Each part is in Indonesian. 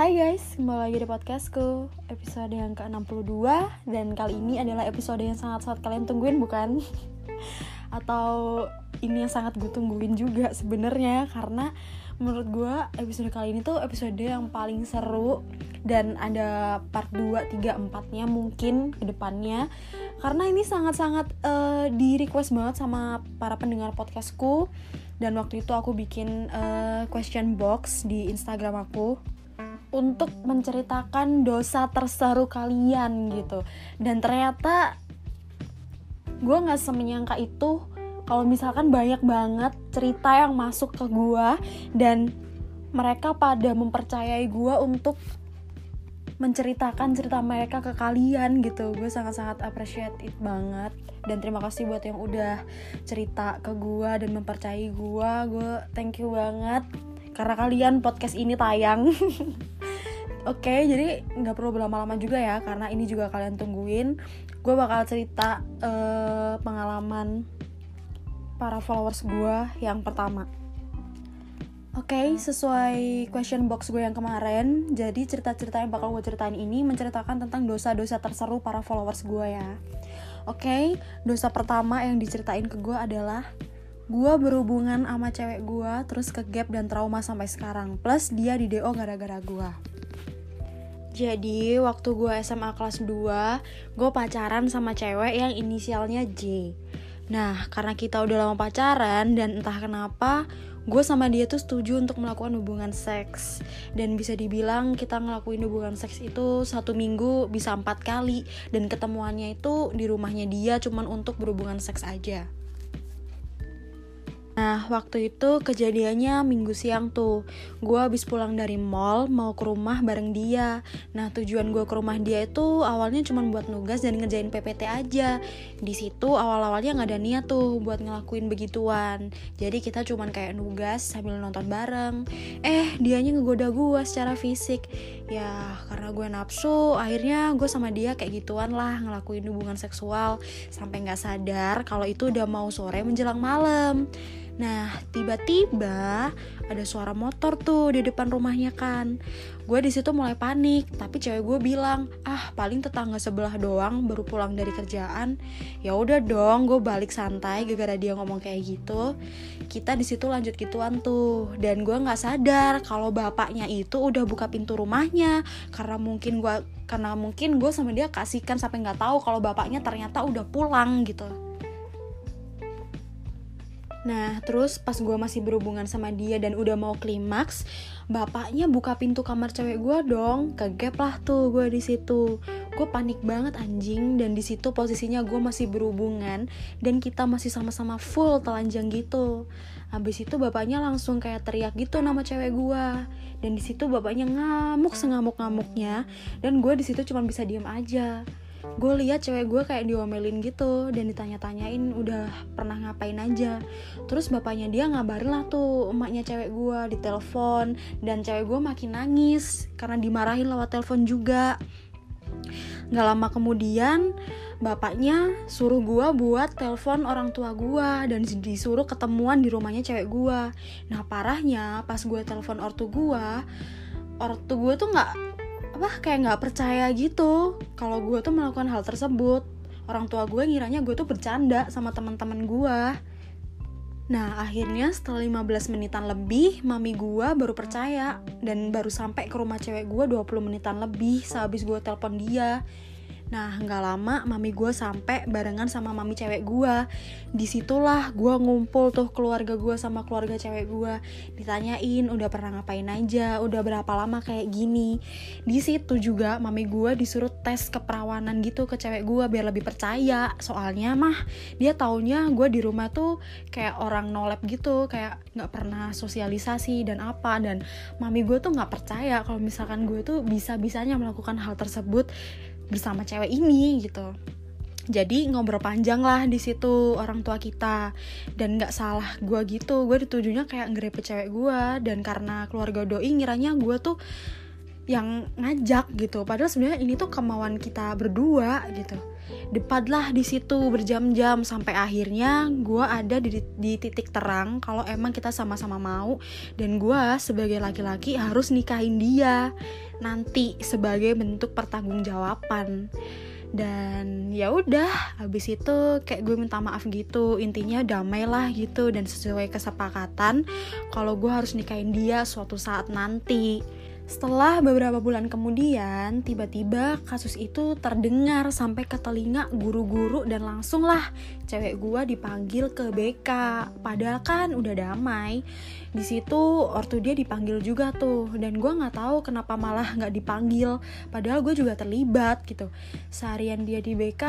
Hai guys, kembali lagi di podcastku. Episode yang ke-62 Dan kali ini adalah episode yang sangat-sangat kalian tungguin bukan? Atau ini yang sangat gue tungguin juga sebenarnya Karena menurut gue episode kali ini tuh episode yang paling seru Dan ada part 2, 3, 4 nya mungkin ke depannya. Karena ini sangat-sangat uh, di request banget sama para pendengar podcastku. Dan waktu itu aku bikin uh, question box di Instagram aku untuk menceritakan dosa terseru kalian gitu. Dan ternyata gue nggak semenyangka itu. Kalau misalkan banyak banget cerita yang masuk ke gue dan mereka pada mempercayai gue untuk menceritakan cerita mereka ke kalian gitu. Gue sangat-sangat appreciate it banget. Dan terima kasih buat yang udah cerita ke gue dan mempercayai gue gue thank you banget. Karena kalian podcast ini tayang Oke, okay, jadi nggak perlu berlama-lama juga ya, karena ini juga kalian tungguin. Gue bakal cerita uh, pengalaman para followers gue yang pertama. Oke, okay, sesuai question box gue yang kemarin, jadi cerita-cerita yang bakal gue ceritain ini menceritakan tentang dosa-dosa terseru para followers gue ya. Oke, okay, dosa pertama yang diceritain ke gue adalah gue berhubungan sama cewek gue, terus ke gap dan trauma sampai sekarang. Plus dia di DO gara-gara gue. Jadi waktu gue SMA kelas 2 Gue pacaran sama cewek yang inisialnya J. Nah karena kita udah lama pacaran Dan entah kenapa Gue sama dia tuh setuju untuk melakukan hubungan seks. Dan bisa dibilang kita ngelakuin hubungan seks itu Satu minggu bisa empat kali. Dan ketemuannya itu di rumahnya dia Cuman untuk berhubungan seks aja Nah, waktu itu kejadiannya minggu siang tuh. Gue habis pulang dari mall, mau ke rumah bareng dia. Nah, tujuan gue ke rumah dia itu awalnya cuma buat nugas dan ngerjain PPT aja. Di situ awal-awalnya nggak ada niat tuh buat ngelakuin begituan. Jadi kita cuma kayak nugas sambil nonton bareng. Eh, dianya ngegoda gue secara fisik. Ya, karena gue nafsu, akhirnya gue sama dia kayak gituan lah ngelakuin hubungan seksual. Sampai nggak sadar kalau itu udah mau sore menjelang malam. Nah, tiba-tiba ada suara motor tuh di depan rumahnya kan. Gue di situ mulai panik, tapi cewek gue bilang, "Ah, paling tetangga sebelah doang baru pulang dari kerjaan." Ya udah dong, gue balik santai gara-gara dia ngomong kayak gitu. Kita di situ lanjut gituan tuh, dan gue nggak sadar kalau bapaknya itu udah buka pintu rumahnya karena mungkin gue karena mungkin gue sama dia kasihkan sampai nggak tahu kalau bapaknya ternyata udah pulang gitu. Nah, terus pas gue masih berhubungan sama dia dan udah mau klimaks, bapaknya buka pintu kamar cewek gue dong. Kegep lah tuh gue di situ. Gue panik banget anjing dan di situ posisinya gue masih berhubungan dan kita masih sama-sama full telanjang gitu. Habis itu bapaknya langsung kayak teriak gitu nama cewek gue. Dan di situ bapaknya ngamuk sengamuk-ngamuknya dan gue di situ cuma bisa diem aja gue lihat cewek gue kayak diomelin gitu dan ditanya-tanyain udah pernah ngapain aja? Terus bapaknya dia ngabarin lah tuh emaknya cewek gue di telepon dan cewek gue makin nangis karena dimarahin lewat telepon juga. Nggak lama kemudian bapaknya suruh gue buat telepon orang tua gue dan disuruh ketemuan di rumahnya cewek gue nah parahnya pas gue telepon ortu gue ortu gue tuh nggak apa kayak nggak percaya gitu kalau gue tuh melakukan hal tersebut. Orang tua gue ngiranya gue tuh bercanda sama teman-teman gue Nah akhirnya setelah 15 menitan lebih Mami gue baru percaya Dan baru sampai ke rumah cewek gue 20 menitan lebih Sehabis gue telepon dia Nah, nggak lama mami gue sampai barengan sama mami cewek gue. Di situlah gue ngumpul tuh keluarga gue sama keluarga cewek gue. Ditanyain udah pernah ngapain aja, udah berapa lama kayak gini. Di situ juga mami gue disuruh tes keperawanan gitu ke cewek gue biar lebih percaya. Soalnya mah dia taunya gue di rumah tuh kayak orang nolep gitu, kayak nggak pernah sosialisasi dan apa. Dan mami gue tuh nggak percaya kalau misalkan gue tuh bisa-bisanya melakukan hal tersebut bersama cewek ini gitu. Jadi ngobrol panjang lah di situ orang tua kita. Dan nggak salah gue gitu gue ditujunya kayak ngerepe cewek gue dan karena keluarga doi ngiranya gue tuh yang ngajak gitu. Padahal sebenarnya ini tuh kemauan kita berdua gitu debat lah di situ berjam-jam sampai akhirnya gue ada di, di titik terang kalau emang kita sama-sama mau dan gue sebagai laki-laki harus nikahin dia nanti sebagai bentuk pertanggungjawaban. Dan ya udah habis itu kayak gue minta maaf gitu intinya damai lah gitu dan sesuai kesepakatan kalau gue harus nikahin dia suatu saat nanti setelah beberapa bulan kemudian, tiba-tiba kasus itu terdengar sampai ke telinga guru-guru dan langsung lah cewek gua dipanggil ke BK. Padahal kan udah damai. Di situ ortu dia dipanggil juga tuh dan gua nggak tahu kenapa malah nggak dipanggil. Padahal gue juga terlibat gitu. Seharian dia di BK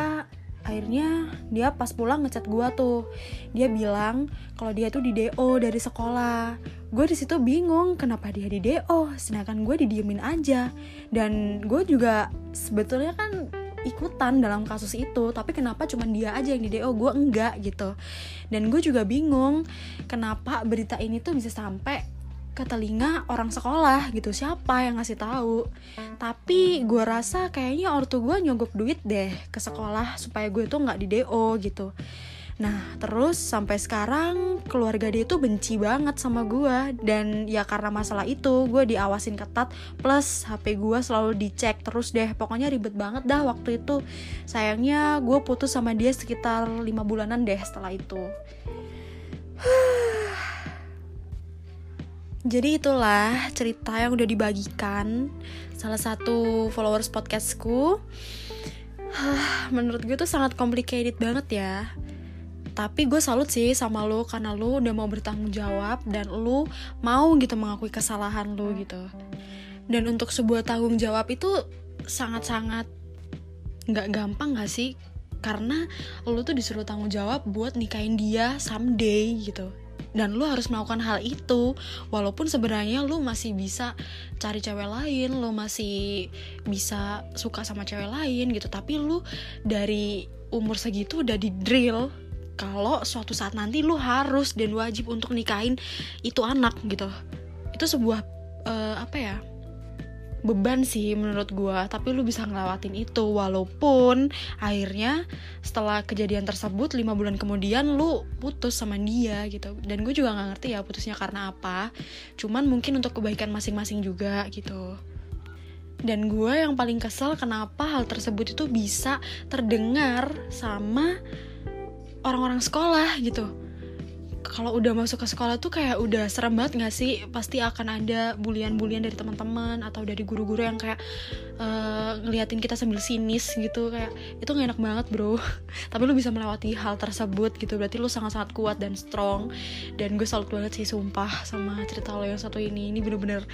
akhirnya dia pas pulang ngechat gue tuh. Dia bilang kalau dia tuh di do dari sekolah. Gue di situ bingung kenapa dia di do sedangkan gue didiemin aja. Dan gue juga sebetulnya kan ikutan dalam kasus itu tapi kenapa cuma dia aja yang di do gue enggak gitu. Dan gue juga bingung kenapa berita ini tuh bisa sampai ke telinga orang sekolah gitu. Siapa yang ngasih tahu? Tapi gue rasa kayaknya ortu gue nyogok duit deh ke sekolah supaya gue tuh nggak di do gitu. Nah terus sampai sekarang keluarga dia tuh benci banget sama gue dan ya karena masalah itu gue diawasin ketat. Plus hp gue selalu dicek terus deh. Pokoknya ribet banget dah waktu itu. Sayangnya gue putus sama dia sekitar lima bulanan deh setelah itu Jadi itulah cerita yang udah dibagikan salah satu followers podcastku. Menurut gue tuh sangat complicated banget ya. Tapi gue salut sih sama lo karena lo udah mau bertanggung jawab dan lo mau gitu mengakui kesalahan lo gitu. Dan untuk sebuah tanggung jawab itu sangat-sangat nggak gampang gak sih? Karena lo tuh disuruh tanggung jawab buat nikahin dia someday gitu dan lu harus melakukan hal itu. Walaupun sebenarnya lu masih bisa cari cewek lain lu masih bisa suka sama cewek lain gitu. Tapi lu dari umur segitu udah di drill kalau suatu saat nanti lu harus dan wajib untuk nikahin itu anak gitu. Itu sebuah uh, apa ya beban sih menurut gue tapi lu bisa ngelewatin itu walaupun akhirnya setelah kejadian tersebut lima bulan kemudian lu putus sama dia gitu. Dan gue juga nggak ngerti ya putusnya karena apa. Cuman mungkin untuk kebaikan masing-masing juga gitu. Dan gue yang paling kesel kenapa hal tersebut itu bisa terdengar sama orang-orang sekolah gitu kalau udah masuk ke sekolah tuh kayak udah serem banget gak sih? Pasti akan ada bulian-bulian dari teman-teman atau dari guru-guru yang kayak uh, ngeliatin kita sambil sinis gitu kayak itu gak enak banget bro. Tapi lu bisa melewati hal tersebut gitu. Berarti lu sangat-sangat kuat dan strong. Dan gue salut banget sih sumpah sama cerita lo yang satu ini. Ini bener-bener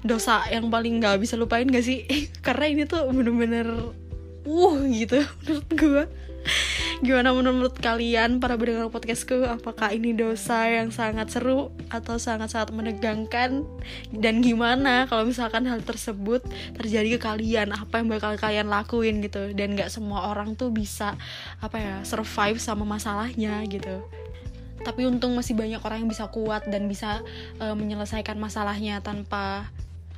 dosa yang paling gak bisa lupain gak sih? Karena ini tuh bener-bener uh gitu menurut gue Gimana menurut kalian para pendengar podcastku? Apakah ini dosa yang sangat seru atau sangat-sangat menegangkan? Dan gimana kalau misalkan hal tersebut terjadi ke kalian? Apa yang bakal kalian lakuin gitu? Dan gak semua orang tuh bisa apa ya survive sama masalahnya gitu tapi untung masih banyak orang yang bisa kuat dan bisa uh, menyelesaikan masalahnya tanpa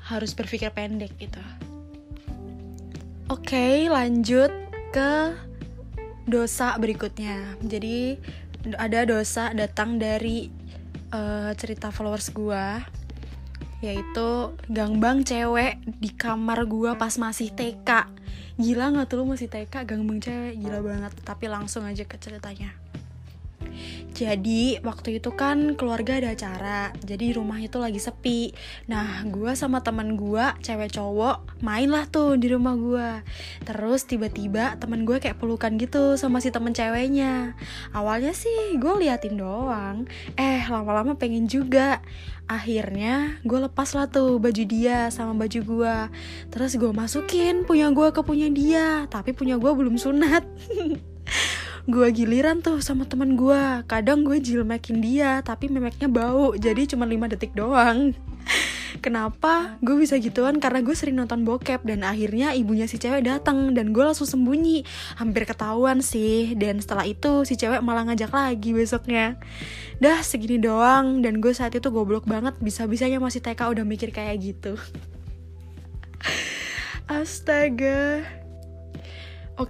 harus berpikir pendek gitu. Oke, okay, lanjut ke dosa berikutnya. Jadi ada dosa datang dari uh, cerita followers gua yaitu gangbang cewek di kamar gua pas masih TK. Gila nggak tuh lu masih TK gangbang cewek gila banget. Tapi langsung aja ke ceritanya. Jadi waktu itu kan keluarga ada acara, jadi rumah itu lagi sepi. Nah, gue sama teman gue, cewek cowok, main lah tuh di rumah gue. Terus tiba-tiba teman gue kayak pelukan gitu sama si temen ceweknya. Awalnya sih gue liatin doang, eh lama-lama pengen juga. Akhirnya gue lepas lah tuh baju dia sama baju gue. Terus gue masukin punya gue ke punya dia, tapi punya gue belum sunat. gue giliran tuh sama teman gue kadang gue jilmekin dia tapi memeknya bau jadi cuma 5 detik doang Kenapa gue bisa gituan? Karena gue sering nonton bokep dan akhirnya ibunya si cewek datang dan gue langsung sembunyi. Hampir ketahuan sih. Dan setelah itu si cewek malah ngajak lagi besoknya. Dah segini doang dan gue saat itu goblok banget bisa-bisanya masih TK udah mikir kayak gitu. Astaga. Oke,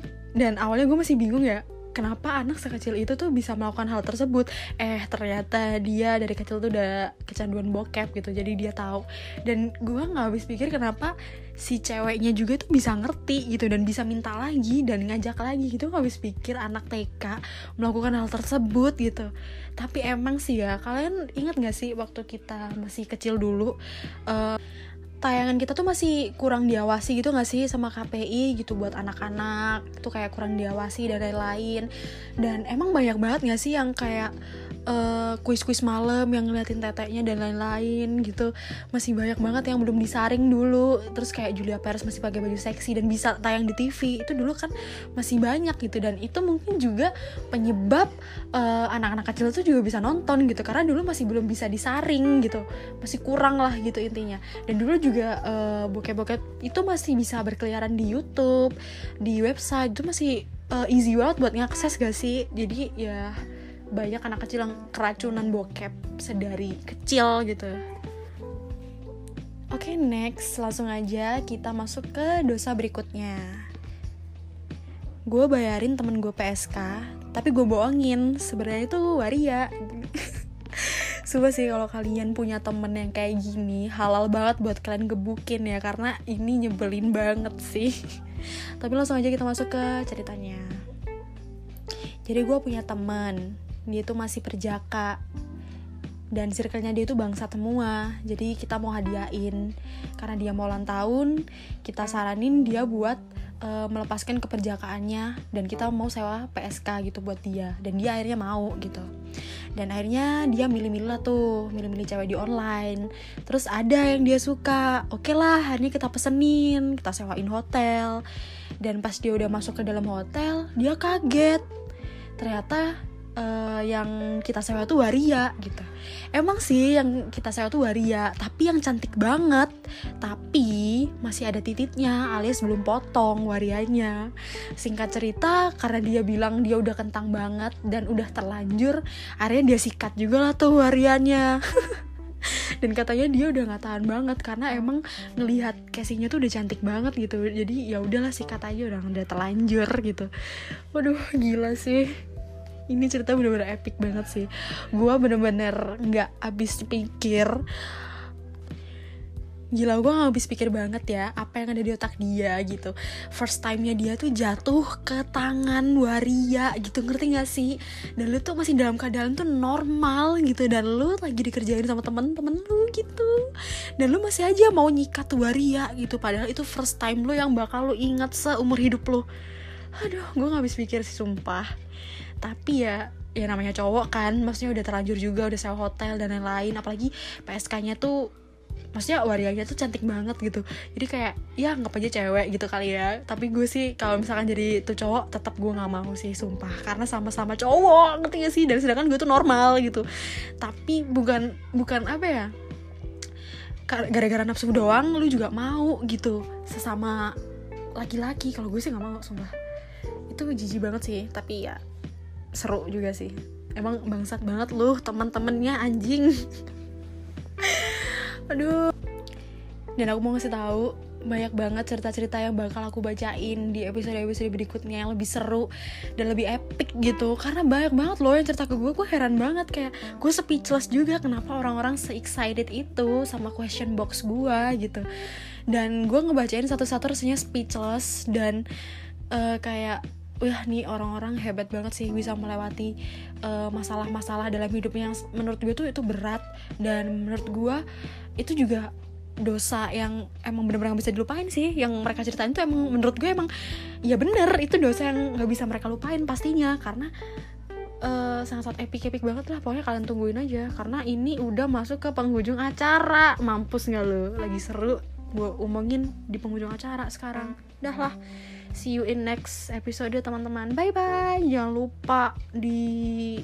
okay dan awalnya gue masih bingung ya kenapa anak sekecil itu tuh bisa melakukan hal tersebut? Eh ternyata dia dari kecil tuh udah kecanduan bokep gitu jadi dia tahu. Dan gue nggak habis pikir kenapa si ceweknya juga tuh bisa ngerti gitu dan bisa minta lagi dan ngajak lagi gitu. Nggak habis pikir anak TK melakukan hal tersebut gitu. Tapi emang sih ya kalian ingat gak sih waktu kita masih kecil dulu uh, tayangan kita tuh masih kurang diawasi gitu gak sih sama KPI gitu buat anak-anak? Itu kayak kurang diawasi dan lain-lain. Dan emang banyak banget gak sih yang kayak uh, kuis-kuis malam yang ngeliatin teteknya dan lain-lain gitu. Masih banyak banget yang belum disaring dulu. Terus kayak Julia Perez masih pakai baju seksi dan bisa tayang di TV itu dulu kan masih banyak gitu. Dan itu mungkin juga penyebab eh, anak-anak kecil tuh juga bisa nonton gitu. Karena dulu masih belum bisa disaring gitu. Masih kurang lah gitu intinya. Dan dulu juga uh, bokep-bokep itu masih bisa berkeliaran di YouTube, di website. Itu masih uh, easy banget buat ngakses gak sih? Jadi ya banyak anak kecil yang keracunan bokep sedari kecil gitu. Oke, okay, next langsung aja kita masuk ke dosa berikutnya. Gue bayarin temen gue PSK, tapi gue bohongin sebenarnya itu waria. Coba sih kalau kalian punya temen yang kayak gini Halal banget buat kalian gebukin ya Karena ini nyebelin banget sih Tapi langsung aja kita masuk ke ceritanya Jadi gue punya temen Dia tuh masih perjaka. Dan circle-nya dia itu bangsa semua jadi kita mau hadiahin. Karena dia mau ulang tahun kita saranin dia buat uh, melepaskan keperjakaannya. Dan kita mau sewa PSK gitu buat dia. Dan dia akhirnya mau gitu. Dan akhirnya dia milih-milih lah tuh. Milih-milih cewek di online. Terus ada yang dia suka. Oke okay lah hari ini kita pesenin. Kita sewain hotel. Dan pas dia udah masuk ke dalam hotel dia kaget. Ternyata uh, yang kita sewa tuh waria gitu. Emang sih yang kita sewa tuh waria tapi yang cantik banget. Tapi masih ada tititnya alias belum potong warianya. Singkat cerita karena dia bilang dia udah kentang banget dan udah terlanjur akhirnya dia sikat juga lah tuh warianya. Dan katanya dia udah nggak tahan banget karena emang ngelihat casingnya tuh udah cantik banget gitu. Jadi ya udahlah sikat aja udah udah terlanjur gitu. Waduh gila sih ini cerita bener-bener epic banget sih. Gue bener-bener nggak habis pikir. Gila gue gak habis pikir banget ya Apa yang ada di otak dia gitu. First time-nya dia tuh jatuh ke tangan waria gitu Ngerti gak sih? Dan lu tuh masih dalam keadaan tuh normal gitu Dan lu lagi dikerjain sama temen-temen lu gitu. Dan lu masih aja mau nyikat waria gitu Padahal itu first time lu yang bakal lu ingat seumur hidup lu Aduh gue gak habis pikir sih sumpah. Tapi ya ya namanya cowok kan maksudnya udah terlanjur juga udah sewa hotel dan lain-lain. Apalagi PSK-nya tuh maksudnya warianya tuh cantik banget gitu. Jadi kayak ya nggak aja cewek gitu kali ya. Tapi gue sih kalau misalkan jadi tuh cowok tetap gue nggak mau sih sumpah. Karena sama-sama cowok ngerti gak sih? Dan sedangkan gue tuh normal gitu. Tapi bukan bukan apa ya gara-gara nafsu doang lu juga mau gitu. Sesama laki-laki kalau gue sih nggak mau sumpah itu jijik banget sih tapi ya seru juga sih. Emang bangsat banget loh teman-temannya anjing. Aduh. Dan aku mau ngasih tahu banyak banget cerita-cerita yang bakal aku bacain di episode-episode berikutnya yang lebih seru dan lebih epic gitu. Karena banyak banget loh yang cerita ke gue gue heran banget. Kayak gue speechless juga kenapa orang-orang se excited itu sama question box gue gitu. Dan gue ngebacain satu-satu rasanya speechless dan uh, kayak wah nih orang-orang hebat banget sih bisa melewati eh, masalah-masalah uh, dalam hidupnya yang menurut gue tuh itu berat. Dan menurut gue itu juga dosa yang emang bener-bener gak bisa dilupain sih. Yang mereka ceritain tuh emang menurut gue emang ya bener itu dosa yang gak bisa mereka lupain pastinya. Karena uh, sangat-sangat epic-epic banget lah pokoknya kalian tungguin aja. Karena ini udah masuk ke penghujung acara. Mampus nggak lo lagi seru. Gue omongin di penghujung acara sekarang dah lah. See you in next episode teman-teman. Bye bye jangan lupa di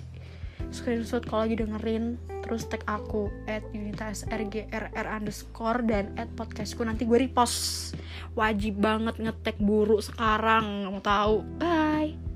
screenshot kalau lagi dengerin. Terus tag aku at unitas underscore dan at podcastku. Nanti gue repost. Wajib banget ngetek buru sekarang. Mau tahu. Bye